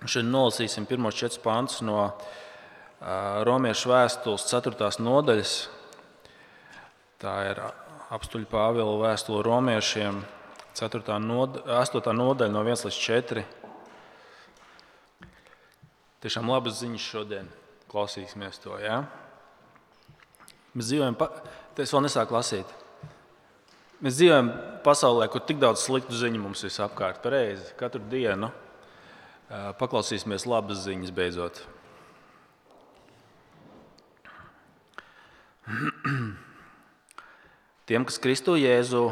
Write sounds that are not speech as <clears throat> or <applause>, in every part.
Šodien nolasīsim pirmos četrus pantus no Romiešu vēstules 4. nodaļas. Tā ir apstuļu Pāvila vēstule Romiešiem, 4. Noda, 8. nodaļa, no 1 līdz 4. Tiešām labas ziņas šodien. Klausīsimies to. Ja? Mēs dzīvojam, pa... es vēl nesāku lasīt. Mēs dzīvojam pasaulē, kur tik daudz sliktu ziņu mums visapkārt. Pareizi, katru dienu. Paklausīsimies labas ziņas beidzot. <clears throat> Tiem, kas Kristu Jēzu,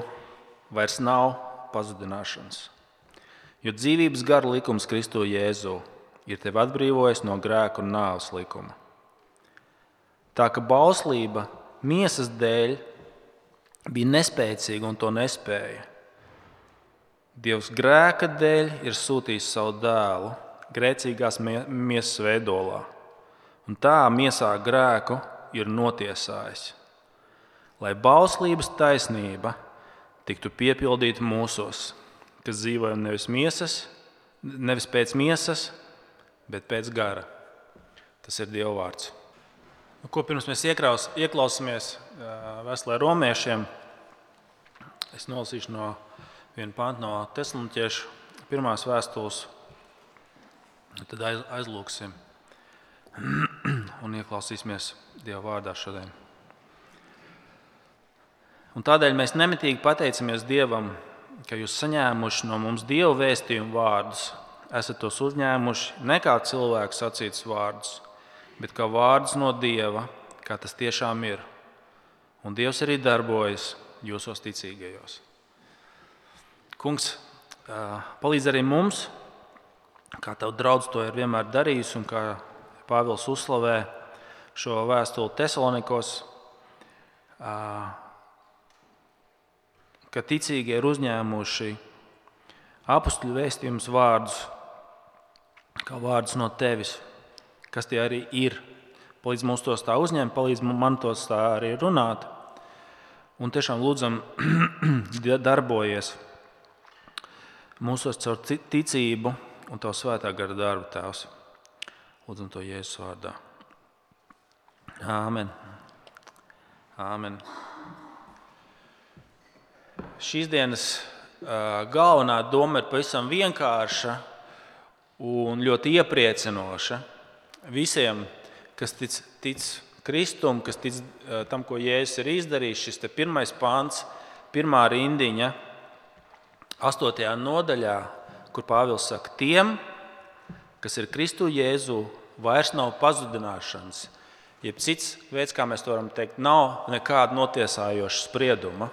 vairs nav pazudināšanas. Jo dzīvības gara likums Kristu Jēzu ir tevi atbrīvojis no grēka un nāves likuma. Tā ka bauslība miesas dēļ bija nespēcīga un to nespēja. Dievs grēka dēļ ir sūtījis savu dēlu grēcīgās miesas veidolā, un tā miesā grēku ir notiesājis. Lai bauslības taisnība tiktu piepildīta mūsos, kas dzīvojam nevis, miesas, nevis pēc miesas, bet pēc gara. Tas ir Dieva vārds. Nu, ko pirms mēs iekraus, ieklausāmies vēstulē romiešiem, es nolasīšu no vienu pantu no Teslaniķiešu pirmās vēstules. Tad aiz, aizlūksim <clears throat> un ieklausīsimies Dieva vārdā šodien. Un tādēļ mēs nemitīgi pateicamies Dievam, ka jūs saņēmuši no mums Dieva vēstījumu vārdus, esat tos uzņēmuši ne kā cilvēku sacītus vārdus, bet kā vārdus no Dieva, kā tas tiešām ir. Un Dievs arī darbojas jūsos ticīgajos. Kungs, palīdz arī mums, kā tev draudz to ir vienmēr darījis, un kā Pāvils uzslavē šo vēstuli Thessalonikos, ka ticīgie ir uzņēmuši apakstu vēstījumus vārdus, kā vārdus no tevis, kas tie arī ir. Palīdz mums tos tā uzņemt, palīdz man tos tā arī runāt. Un tiešām lūdzam, <clears throat> darbojies mūsos caur ticību un Tavu svētā gara darbu, Tēvs. Lūdzam to Jēzus vārdā. Āmen. Āmen. Šīs dienas galvenā doma ir pavisam vienkārša un ļoti iepriecinoša visiem, kas tic, tic Kristum, kas tic tam, ko Jēzus ir izdarījis. Šis pirmais pāns, pirmā rindiņa 8. nodaļā, kur Pāvils saka, tiem, kas ir Kristu Jēzu, vairs nav pazudināšanas. Jeb cits veids, kā mēs to varam teikt, nav nekāda notiesājoša sprieduma.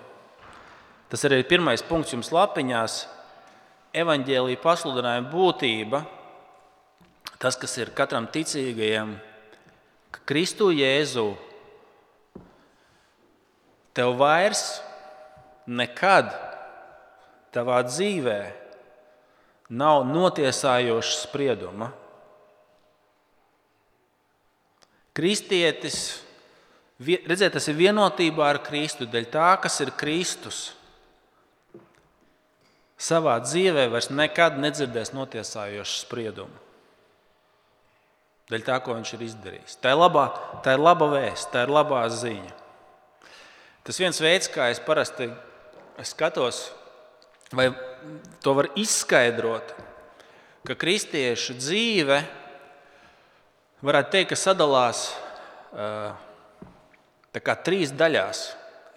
Tas arī ir pirmais punkts jums lapiņās. Evangelija pasludinājuma būtība, tas, kas ir katram ticīgajam, ka Kristu Jēzu tev vairs nekad tavā dzīvē nav notiesājoša sprieduma. Kristietis, redziet, tas ir vienotībā ar Kristu, dēļ tā, kas ir Kristus. Savā dzīvē vairs nekad nedzirdēs notiesājošu spriedumu. Dēļ tā, ko viņš ir izdarījis. Tā ir labā, tā ir laba vēsts, tā ir labā ziņa. Tas viens veids, kā es parasti skatos Vai to var izskaidrot, ka kristiešu dzīve, varētu teikt, ka sadalās kā, trīs daļās.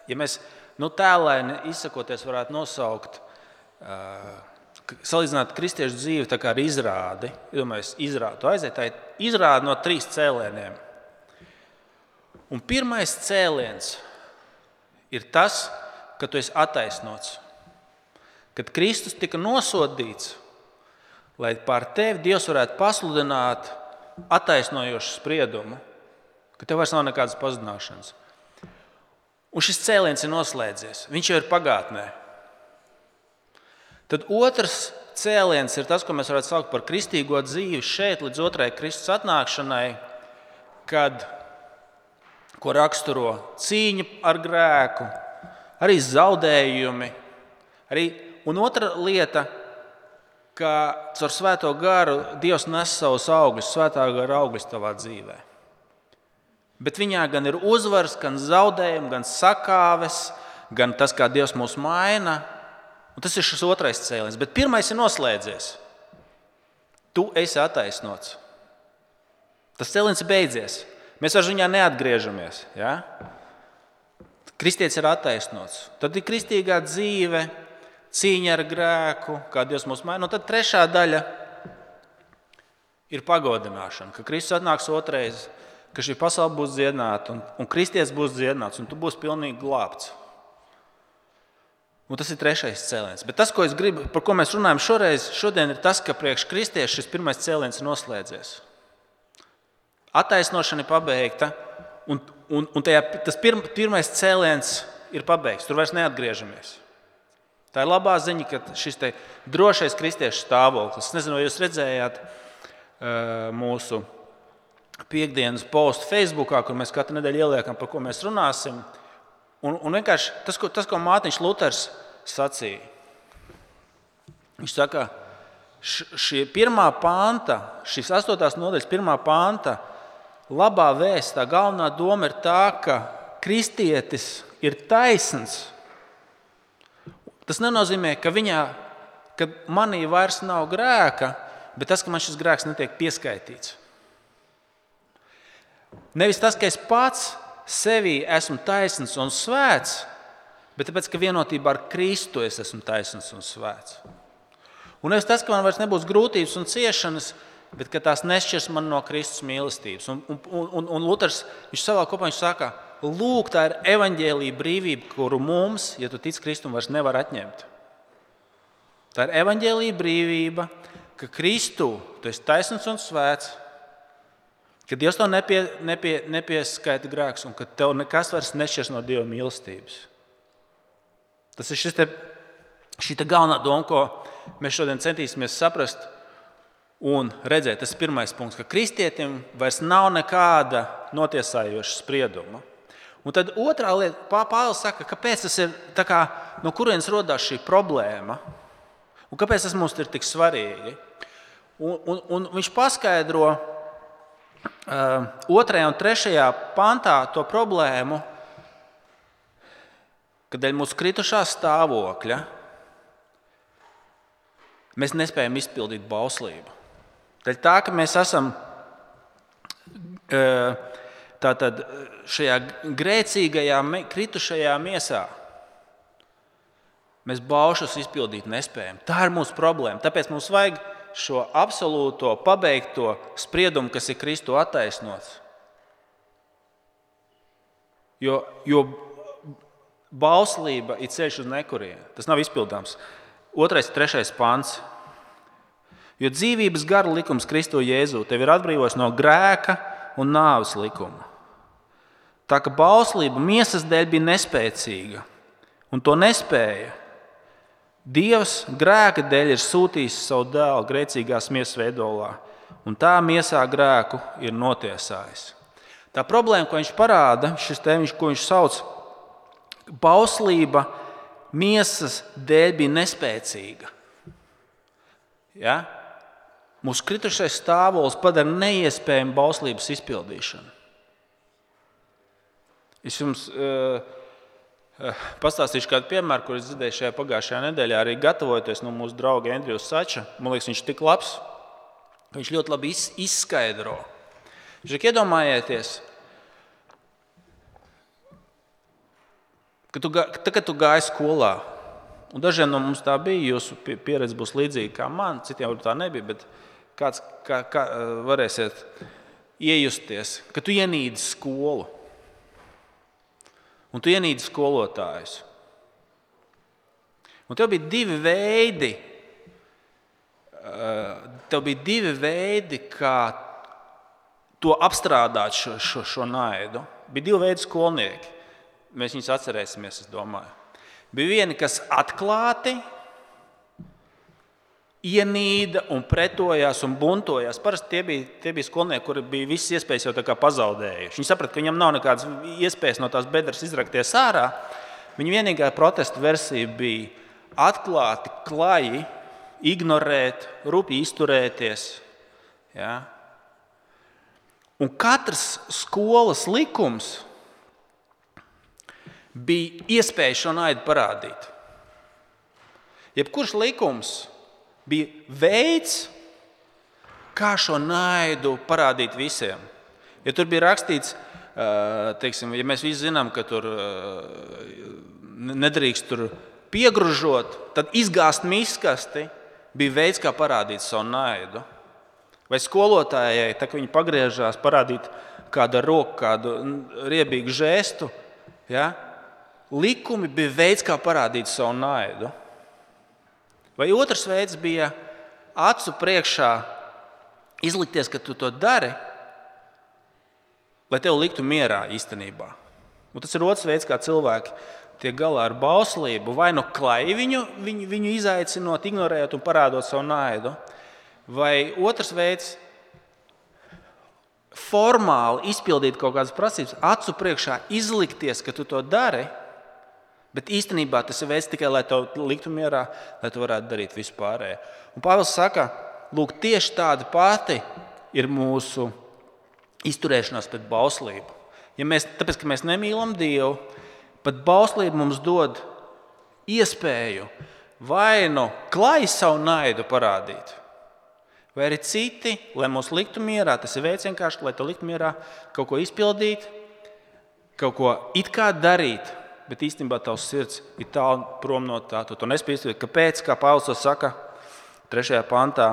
Ja mēs nu, tēlēni izsakoties, varētu nosaukt, salīdzināt kristiešu dzīvi ar izrādi, iedomājieties, izrādi, aiziet, tā ir izrāde no trīs cēlieniem. Un pirmais cēliens ir tas, ka tu esi attaisnots kad Kristus tika nosodīts, lai pār tevi Dievs varētu pasludināt attaisnojošu spriedumu, ka tev vairs nav nekādas pazudināšanas. Un šis cēliens ir noslēdzies, viņš jau ir pagātnē. Tad otrs cēliens ir tas, ko mēs varētu saukt par kristīgo dzīvi šeit, līdz otrajai Kristus atnākšanai, kad, ko raksturo cīņa ar grēku, arī zaudējumi, arī Un otra lieta, ka caur svēto garu Dievs nes savus augļus, svētā gara augļus tavā dzīvē. Bet viņā gan ir uzvaras, gan zaudējumi, gan sakāves, gan tas, kā Dievs mūs maina. Un tas ir šis otrais cēliens. Bet pirmais ir noslēdzies. Tu esi attaisnots. Tas cēliens ir beidzies. Mēs ar viņu neatgriežamies. Ja? Kristietis ir attaisnots. Tad ir kristīgā dzīve, cīņa ar grēku, kā Dievs mūs maina. Un tad trešā daļa ir pagodināšana, ka Kristus atnāks otrreiz, ka šī pasaule būs dziedināta un, un kristietis būs dziedināts, un tu būsi pilnīgi glābts. Un tas ir trešais cēliens. Bet tas, ko gribu, par ko mēs runājam šoreiz, šodien ir tas, ka priekš kristieša šis pirmais cēliens noslēdzies. Attaisnošana ir pabeigta, un, un, un tajā, tas pirm, pirmais cēliens ir pabeigts. Tur vairs neatgriežamies. Tā ir labā ziņa, ka šis drošais kristiešu stāvoklis, es nezinu, vai jūs redzējāt mūsu piekdienas postu Facebook, kur mēs katru nedēļu ieliekam, par ko mēs runāsim. Un, un tas, ko, tas, ko Mārtiņš Luters sacīja, viņš saka, šī pirmā panta, šīs astotās nodaļas pirmā panta, labā vēstā, galvenā doma ir tā, ka kristietis ir taisns Tas nenozīmē, ka viņā, ka manī vairs nav grēka, bet tas, ka man šis grēks netiek pieskaitīts. Nevis tas, ka es pats sevī esmu taisns un svēts, bet tāpēc, ka vienotībā ar Kristu es esmu taisns un svēts. Un nevis tas, ka man vairs nebūs grūtības un ciešanas, bet tās nešķirs man no Kristus mīlestības. Un, un, un, un Luters savā kopā viņš saka, Lūk, tā ir evaņģēlīja brīvība, kuru mums, ja tu tici Kristum, vairs nevar atņemt. Tā ir evaņģēlīja brīvība, ka Kristu tu esi taisnīgs un svēts, ka Dievs tev nepie, nepie, nepieskaita grēks un ka tev nekas vairs nešķirs no Dieva mīlestības. Tas ir šis te, šī te galvenā doma, ko mēs šodien centīsimies saprast un redzēt. Tas ir pirmais punkts, ka kristietim vairs nav nekāda notiesājoša sprieduma. Un tad otrā lieta, Pāvils saka, kāpēc tas ir, kā, no kurienes radās šī problēma un kāpēc tas mums ir tik svarīgi. Un, un, un viņš paskaidro uh, otrajā un trešajā pantā to problēmu, kad dēļ mūsu kritušā stāvokļa mēs nespējam izpildīt bauslību. Dēļ tā, ka mēs esam uh, tātad šajā grēcīgajā, kritušajā miesā mēs baušus izpildīt nespējam. Tā ir mūsu problēma. Tāpēc mums vajag šo absolūto, pabeigto spriedumu, kas ir Kristu attaisnots. Jo, jo bauslība ir ceļš uz nekurienu. Tas nav izpildāms. Otrais, trešais pants. Jo dzīvības gara likums Kristu Jēzu tevi ir atbrīvojis no grēka un nāves likuma. Tā ka bauslība miesas dēļ bija nespēcīga, un to nespēja. Dievs grēka dēļ ir sūtījis savu dēlu grēcīgās miesas veidolā, un tā miesā grēku ir notiesājis. Tā problēma, ko viņš parāda, šis tēmiņš, ko viņš sauc par bauslību, miesas dēļ bija nespēcīga. Ja? Mūsu kritušais stāvoklis padara neiespējamu bauslības izpildīšanu. Es jums uh, pastāstīšu kādu piemēru, kurus dzirdēju šajā pagājušajā nedēļā, arī gatavojoties no mūsu drauga Andrija Sača. Man liekas, viņš ir tik labs, ka viņš ļoti labi izskaidro. Ir iedomājieties, ka tu, tā, kad tu gāji skolā, un dažiem no mums tā bija, jūsu pieredze būs līdzīga kā man, citiem tā nebija, bet kāds kā, kā, varēsiet iejusties, ka tu ienīdi skolu un tu ienīdi skolotājus. Un tev bija divi veidi, tev bija divi veidi kā to apstrādāt, šo, šo, šo naidu. Bija divi veidi skolnieki. Mēs viņus atcerēsimies, es domāju. Bija vieni, kas atklāti ienīda un pretojās un buntojās. Parasti tie bija, tie bija skolnieki, kuri bija visas iespējas jau pazaudējuši. Viņi saprata, ka viņam nav nekādas iespējas no tās bedres izrakties ārā. Viņa vienīgā protesta versija bija atklāti, klaji ignorēt, rūpīgi izturēties. Ja? Un katrs skolas likums bija iespēja šo naidu parādīt. Jebkurš likums bija veids, kā šo naidu parādīt visiem. Ja tur bija rakstīts, teiksim, ja mēs visi zinām, ka tur nedrīkst tur piegružot, tad izgāzt miskasti bija veids, kā parādīt savu naidu. Vai skolotājai, tā, kad viņi pagriežās, parādīt kādu roku, kādu riebīgu žestu, ja? likumi bija veids, kā parādīt savu naidu. Vai otrs veids bija acu priekšā izlikties, ka tu to dari, lai tev liktu mierā īstenībā. Un tas ir otrs veids, kā cilvēki tiek galā ar bauslību. Vai nu klāji viņu, viņu, viņu izaicinot, ignorējot un parādot savu naidu, vai otrs veids - formāli izpildīt kaut kādas prasības, acu priekšā izlikties, ka tu to dari. Bet īstenībā tas ir veids tikai, lai to liktu mierā, lai tu varētu darīt vispārējo. Un Pāvils saka, lūk, tieši tāda pati ir mūsu izturēšanās pret bauslību. Ja mēs, tāpēc, ka mēs nemīlam Dievu, pat bauslība mums dod iespēju vai nu klāji savu naidu parādīt, vai arī citi, lai mūs liktu mierā. Tas ir veids vienkārši, lai to liktu mierā, kaut ko izpildīt, kaut ko it kā darīt. Bet īstenībā tavs sirds ir tālu prom no tā. Tu to nespēj izdarīt. Kāpēc? Kā Pāvils to saka 3. pantā,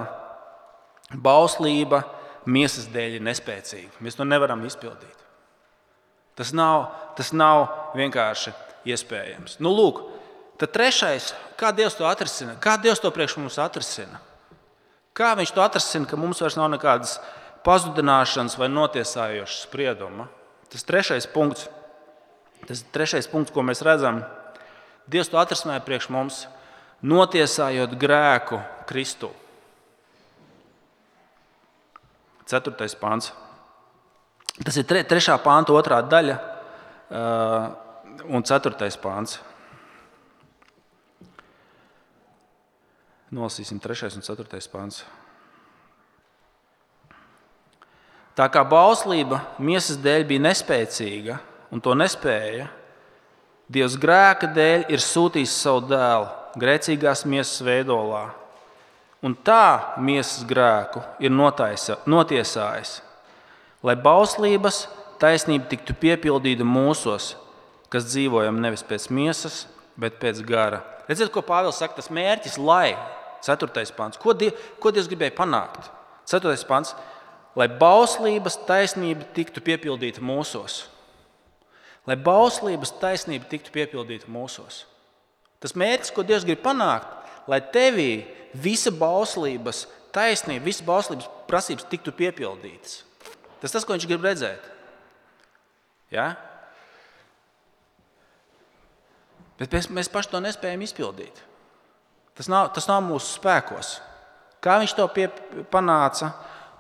bauslība miesas dēļ ir nespēcīga. Mēs to nevaram izpildīt. Tas nav, tas nav vienkārši iespējams. Nu, lūk, tad trešais, kā Dievs to atrisina? Kā Dievs to priekš mums atrisina? Kā Viņš to atrisina, ka mums vairs nav nekādas pazudināšanas vai notiesājošas sprieduma? Tas trešais punkts, tas trešais punkts ko mēs redzam, Dievs to atrisināja priekš mums, notiesājot grēku Kristu. Ceturtais pāns. Tas ir tre, trešā pānta otrā daļa uh, un ceturtais pāns. Nolasīsim trešais un ceturtais pāns. Tā kā bauslība miesas dēļ bija nespēcīga un to nespēja, Dievs grēka dēļ ir sūtījis savu dēlu grēcīgās miesas veidolā. Un tā miesas grēku ir notaisa, notiesājis lai bauslības taisnība tiktu piepildīta mūsos, kas dzīvojam nevis pēc miesas, bet pēc gara. Redziet, ko Pāvils saka, tas mērķis, lai 4. pāns. Ko, die, ko Dievs gribēja panākt? 4. pāns, lai bauslības taisnība tiktu piepildīta mūsos. Lai bauslības taisnība tiktu piepildīta mūsos. Tas mērķis, ko Dievs grib panākt, lai tevī visa bauslības taisnība, visas bauslības prasības tiktu piepildītas. Tas tas, ko viņš grib redzēt. Ja? Bet mēs, mēs paši to nespējam izpildīt. Tas nav, tas nav mūsu spēkos. Kā viņš to pie, panāca?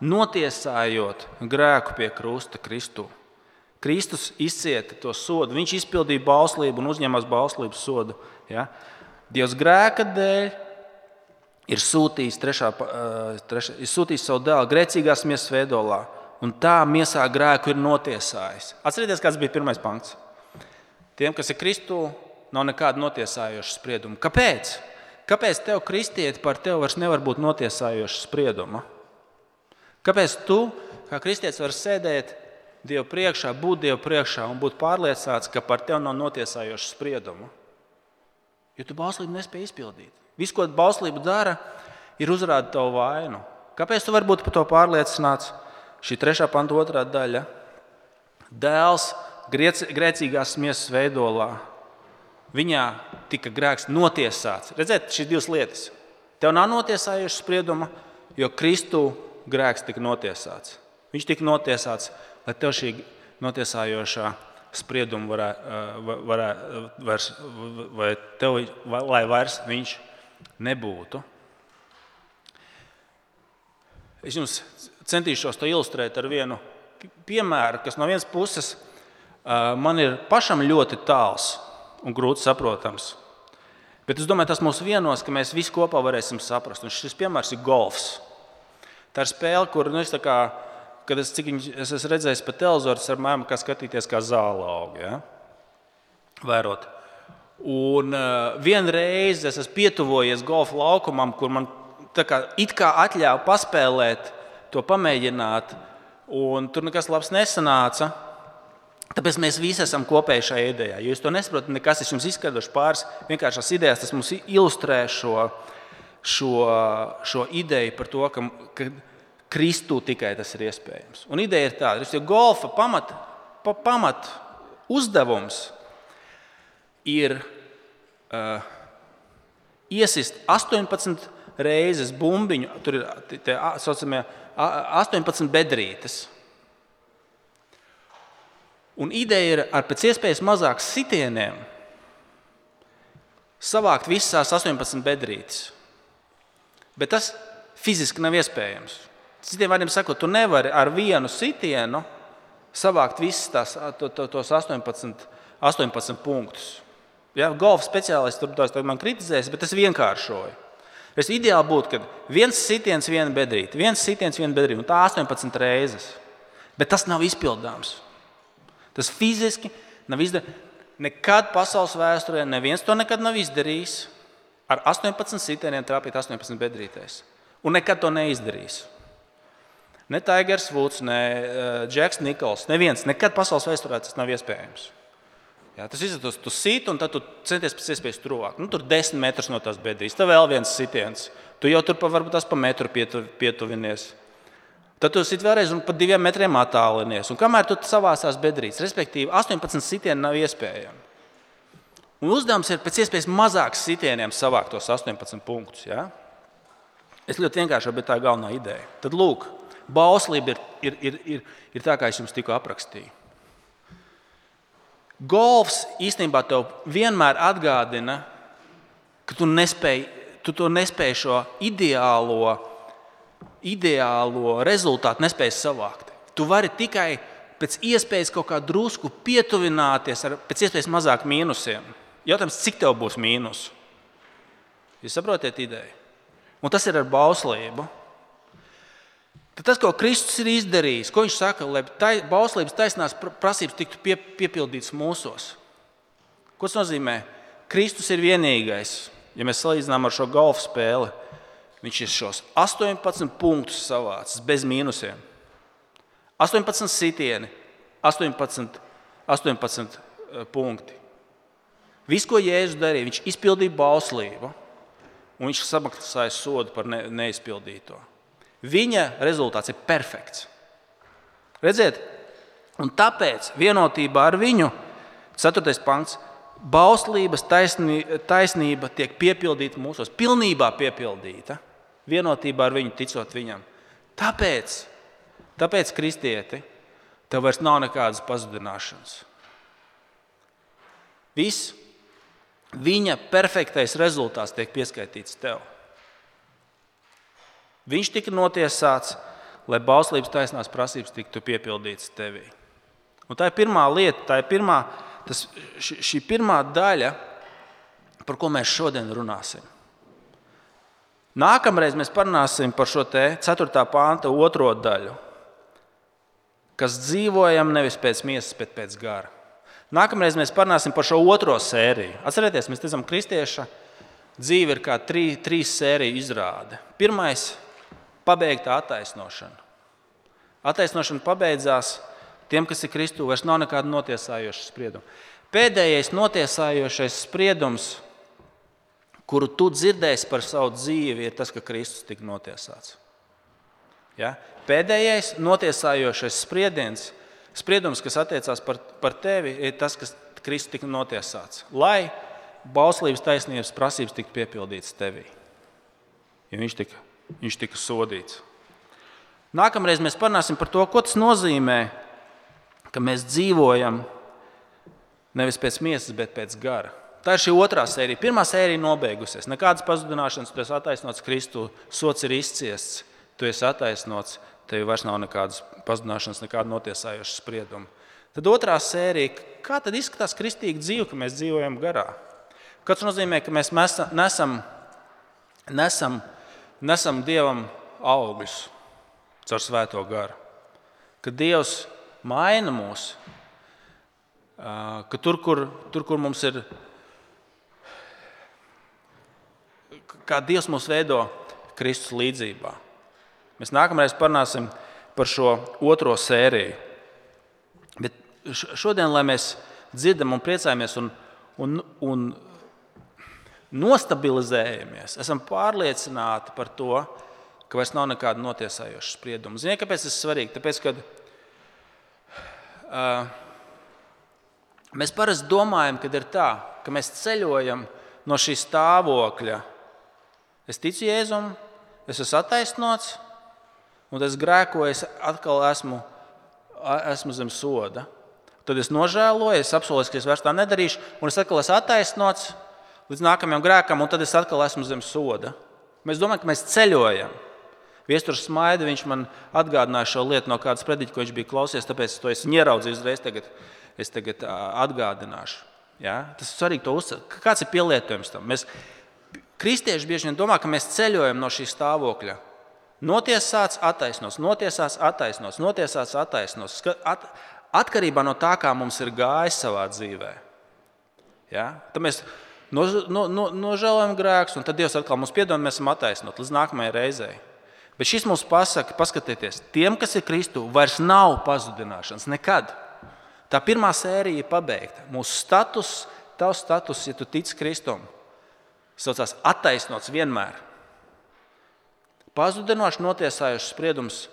Notiesājot grēku pie krusta Kristu. Kristus izcieta to sodu. Viņš izpildīja bauslību un uzņēmās bauslības sodu. Ja? Dievs grēka dēļ ir sūtījis, trešā, trešā, ir sūtījis savu dēlu grēcīgās miesas veidolā un tā miesā grēku ir notiesājis. Atcerieties, kāds bija pirmais pants. Tiem, kas ir Kristū, nav nekāda notiesājoša sprieduma. Kāpēc? Kāpēc tev, kristieti, par tevi vairs nevar būt notiesājoša sprieduma? Kāpēc tu, kā kristietis, vari sēdēt Dievu priekšā, būt Dievu priekšā un būt pārliecināts, ka par tevi nav notiesājoša sprieduma? Jo tu bauslību nespēji izpildīt. Viss, ko bauslība dara, ir uzrādīt tavu vainu. Kāpēc tu vari būt par to pārliecināts? šī trešā panta otrā daļa. Dēls grēcīgās miesas veidolā. Viņā tika grēks notiesāts. Redziet, šīs divas lietas. Tev nav notiesājuša sprieduma, jo Kristu grēks tika notiesāts. Viņš tika notiesāts, lai tev šī notiesājošā sprieduma varētu, varē, vairs, vai tev, lai vairs viņš nebūtu. Es jums centīšos to ilustrēt ar vienu piemēru, kas no vienas puses man ir pašam ļoti tāls un grūti saprotams. Bet es domāju, tas mūs vienos, ka mēs visi kopā varēsim saprast. Un šis piemērs ir golfs. Tā ir spēle, kur nu, es, kā, kad es, viņu, es esmu redzējis pa televizoru, ar māmu kā skatīties, kā zāle aug. Ja? Vērot. Un uh, vienreiz es esmu pietuvojies golfa laukumam, kur man kā, it kā atļāva paspēlēt, to pamēģināt. Un tur nekas labs nesanāca. Tāpēc mēs visi esam kopēji šajā idejā. Jūs to nesaprotat, nekas es jums izskaidrošu pāris vienkāršās idejas. Tas mums ilustrē šo, šo, šo ideju par to, ka, ka Kristū tikai tas ir iespējams. Un ideja ir tāda, ka golfa pamat, pa, pamat uzdevums ir uh, iesist 18 reizes bumbiņu, tur ir tā saucamie 18 bedrītes. Un ideja ir ar pēc iespējas mazāk sitieniem savākt visas 18 bedrītes. Bet tas fiziski nav iespējams. Citiem vārdiem sakot, tu nevari ar vienu sitienu savākt visas tās, to, to, tos 18, 18 punktus. Ja, golfa speciālists tur tos man kritizēs, bet es vienkāršoju. Es ideāli būtu, ka viens sitiens, viena bedrīte, viens sitiens, viena bedrīte, un tā 18 reizes. Bet tas nav izpildāms. Tas fiziski nav izdarīts. Nekad pasaules vēsturē neviens to nekad nav izdarījis. Ar 18 sitieniem trāpīt 18 bedrītēs. Un nekad to neizdarīs. Ne Tigers Woods, ne uh, Nikols. Neviens. Nekad pasaules vēsturē tas nav iespējams. Jā, tas izsaka, tu sīti un tad tu centies pēc iespējas tuvāk. Nu, tur desmit metrus no tās bedrīs. Tad vēl viens sitiens. Tu jau tur pa, varbūt tas pa metru pietu, pietuvinies. Tad tu sit vēlreiz un pat diviem metriem attālinies. Un kamēr tu savās bedrīs, respektīvi 18 sitieni nav iespējami. Un uzdevums ir pēc iespējas mazāk sitieniem savākt tos 18 punktus. Ja? Es ļoti vienkārši, bet tā ir galvenā ideja. Tad lūk, bauslība ir, ir, ir, ir, ir tā, kā es jums tikko aprakstīju. Golfs īstenībā tev vienmēr atgādina, ka tu, nespēj, tu to nespēji šo ideālo ideālo rezultātu nespēj savākt. Tu vari tikai pēc iespējas kaut kā drusku pietuvināties ar pēc iespējas mazāk mīnusiem. Jautājums, cik tev būs mīnus? Jūs saprotat ideju? Un tas ir ar bauslību. Tad tas, ko Kristus ir izdarījis, ko viņš saka, lai tai, bauslības taisnās prasības tiktu pie, piepildītas mūsos. Ko tas nozīmē? Kristus ir vienīgais, ja mēs salīdzinām ar šo golfa spēli Viņš ir šos 18 punktus savācis bez mīnusiem. 18 sitieni, 18, 18 punkti. Viss, ko Jēzus darīja, viņš izpildīja bauslību, un viņš samaksāja sodu par ne, neizpildīto. Viņa rezultāts ir perfekts. Redziet, un tāpēc vienotībā ar viņu, 4. pants, bauslības taisnība, taisnība tiek piepildīta mūsos, pilnībā piepildīta vienotībā ar viņu, ticot viņam. Tāpēc, tāpēc kristieti, tev vairs nav nekādas pazudināšanas. Viss viņa perfektais rezultāts tiek pieskaitīts tev. Viņš tika notiesāts, lai bauslības taisnās prasības tiktu piepildītas tevī. Un tā ir pirmā lieta, tā ir pirmā, tas, šī pirmā daļa, par ko mēs šodien runāsim. Nākamreiz mēs parunāsim par šo 4. pānta otro daļu, kas dzīvojam nevis pēc miesas, bet pēc gara. Nākamreiz mēs parunāsim par šo otro sēriju. Atcerieties, mēs redzam, ka kristieša dzīve ir kā trī, trīs sēriju izrāde. Pirmais - pabeigta attaisnošana. Attaisnošana pabeidzās tiem, kas ir Kristū, vairs nav nekāda notiesājoša sprieduma. Pēdējais notiesājošais spriedums kuru tu dzirdēsi par savu dzīvi, ir tas, ka Kristus tika notiesāts. Ja? Pēdējais notiesājošais spriediens, spriedums, kas attiecās par, par tevi, ir tas, ka Kristus tika notiesāts. Lai bauslības taisnības prasības tiktu piepildītas tevī. Ja viņš, tika, viņš tika sodīts. Nākamreiz mēs parunāsim par to, ko tas nozīmē, ka mēs dzīvojam nevis pēc miesas, bet pēc gara. Tā ir šī otrā sērija. Pirmā sērija nobeigusies. Nekādas pazudināšanas, tu esi attaisnots Kristu, sots ir izciests, tu esi attaisnots, tev vairs nav nekādas pazudināšanas, nekāda notiesājoša sprieduma. Tad otrā sērija, kā tad izskatās kristīga dzīve, ka mēs dzīvojam garā? Kas nozīmē, ka mēs nesam, nesam, nesam Dievam augļus caur Svēto garu. Ka Dievs maina mūs, ka tur, kur, tur, kur mums ir, kā Dievs mūs veido Kristus līdzjūtībā. Mēs nākamreiz parunāsim par šo otro sēriju. Bet šodien, lai mēs dzirdam un priecājamies un, un, un nostabilizējamies, esam pārliecināti par to, ka vairs nav nekāda notiesājoša sprieduma. Ziniet, kāpēc tas ir svarīgi? Tāpēc, ka uh, mēs parasti domājam, ka ir tā, ka mēs ceļojam no šī stāvokļa. Es ticu Jēzum, es esmu attaisnots, un es grēkoju, es atkal esmu, esmu zem soda. Tad es nožēloju, es apsolu, ka es vairs tā nedarīšu, un es atkal esmu attaisnots līdz nākamajam grēkam, un tad es atkal esmu zem soda. Mēs domājam, ka mēs ceļojam. Viestures smaida, viņš man atgādināja šo lietu no kādas prediķa, ko viņš bija klausies, tāpēc es to esmu ieraudzījis uzreiz. Tagad, es tagad atgādināšu. Ja? Tas ir svarīgi to uzsvērt. Kāds ir pielietojums tam? Mēs, kristieši bieži vien domā, ka mēs ceļojam no šī stāvokļa. Notiesāts, attaisnots, notiesāts, attaisnots, notiesāts, attaisnots. At, atkarībā no tā, kā mums ir gājis savā dzīvē. Ja? Tad mēs no, no, nožēlojam grēkus, un tad Dievs atkal mums piedod, mēs esam attaisnoti līdz nākamajai reizei. Bet šis mums pasaka, paskatieties, tiem, kas ir Kristu, vairs nav pazudināšanas nekad. Tā pirmā sērija ir pabeigta. Mūsu status, tavs status, ja tu tici Kristum, saucās attaisnots vienmēr. Pazudinošs, notiesājošs spriedums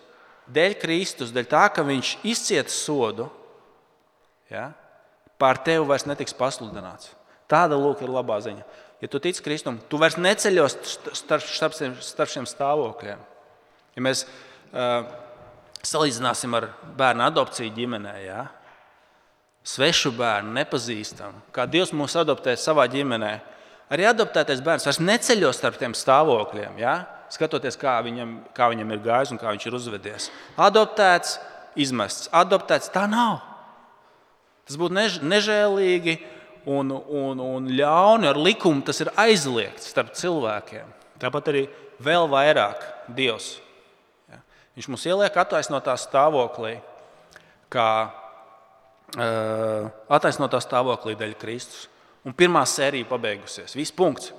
dēļ Kristus, dēļ tā, ka viņš izcieta sodu, ja, pār tevi vairs netiks pasludināts. Tāda lūk ir labā ziņa. Ja tu tici Kristum, tu vairs neceļos starp, starp, starp šiem stāvokļiem. Ja mēs uh, salīdzināsim ar bērnu adopciju ģimenē, ja? svešu bērnu, nepazīstamu, kā Dievs mūs adoptē savā ģimenē, arī adoptētais bērns vairs neceļos starp tiem stāvokļiem, ja? skatoties, kā viņam, kā viņam ir gājis un kā viņš ir uzvedies. Adoptēts, izmests, adoptēts, tā nav. Tas būtu než, nežēlīgi un, un, un ļauni ar likumu tas ir aizliegts starp cilvēkiem. Tāpat arī vēl vairāk Dievs. Ja? Viņš mums ieliek attaisnotā stāvoklī, kā uh, attaisnotā stāvoklī dēļ Kristus. Un pirmā sērija pabeigusies. Viss punkts.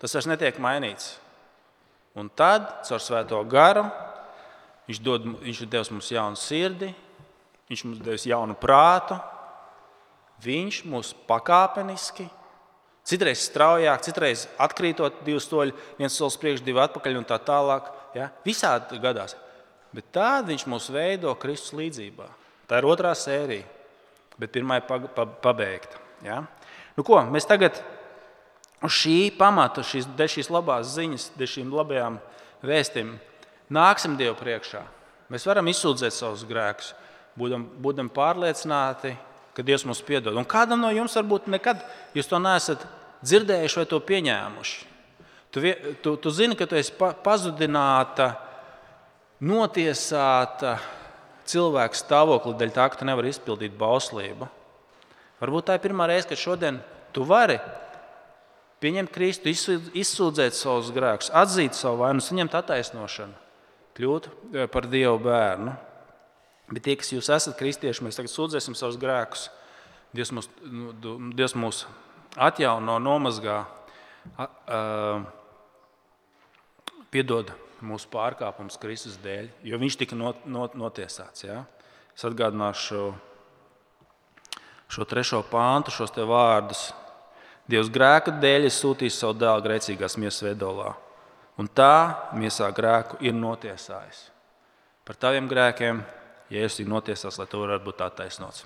Tas vairs netiek mainīts. Un tad, caur Svēto garu, viņš, dod, viņš ir devis mums jaunu sirdi, viņš mums devis jaunu prātu, Viņš mūs pakāpeniski, citreiz straujāk, citreiz atkrītot divus soļus, viens solis priekš, divi atpakaļ un tā tālāk. Ja? Visādi gadās. Bet tādu viņš mūs veido Kristus līdzjūtībā. Tā ir otrā sērija, bet pirmā ir pabeigta. Ja? Nu, ko, mēs tagad uz šī pamata, šīs, šīs labās ziņas, šīm labajām vēstījumiem nāksim Dievu priekšā. Mēs varam izsūdzēt savus grēkus, būdam, būdam pārliecināti, ka Dievs mums piedod. Un kādam no jums varbūt nekad jūs to neesat dzirdējuši vai to pieņēmuši. Tu, tu, tu zini, ka tu esi pazudināta, notiesāta cilvēka stāvokli dēļ tā, ka tu nevari izpildīt bauslību. Varbūt tā ir pirmā reize, kad šodien tu vari pieņemt Kristu, izsūdzēt savus grēkus, atzīt savu vainu, saņemt attaisnošanu, kļūt eh, par Dieva bērnu. Bet tie, kas jūs esat kristieši, mēs tagad sūdzēsim savus grēkus. Dievs mūs, nu, Dievs mūs atjauno, nomazgā, piedod mūsu pārkāpumus Kristus dēļ, jo viņš tika not, not, notiesāts. Ja? Es atgādināšu šo, šo trešo pāntu, šos te vārdus. Dievs grēka dēļ ir sūtījis savu dēlu grēcīgās miesas veidolā, un tā miesā grēku ir notiesājis. Par taviem grēkiem Jēzus ir notiesāts, lai tu varētu būt attaisnots.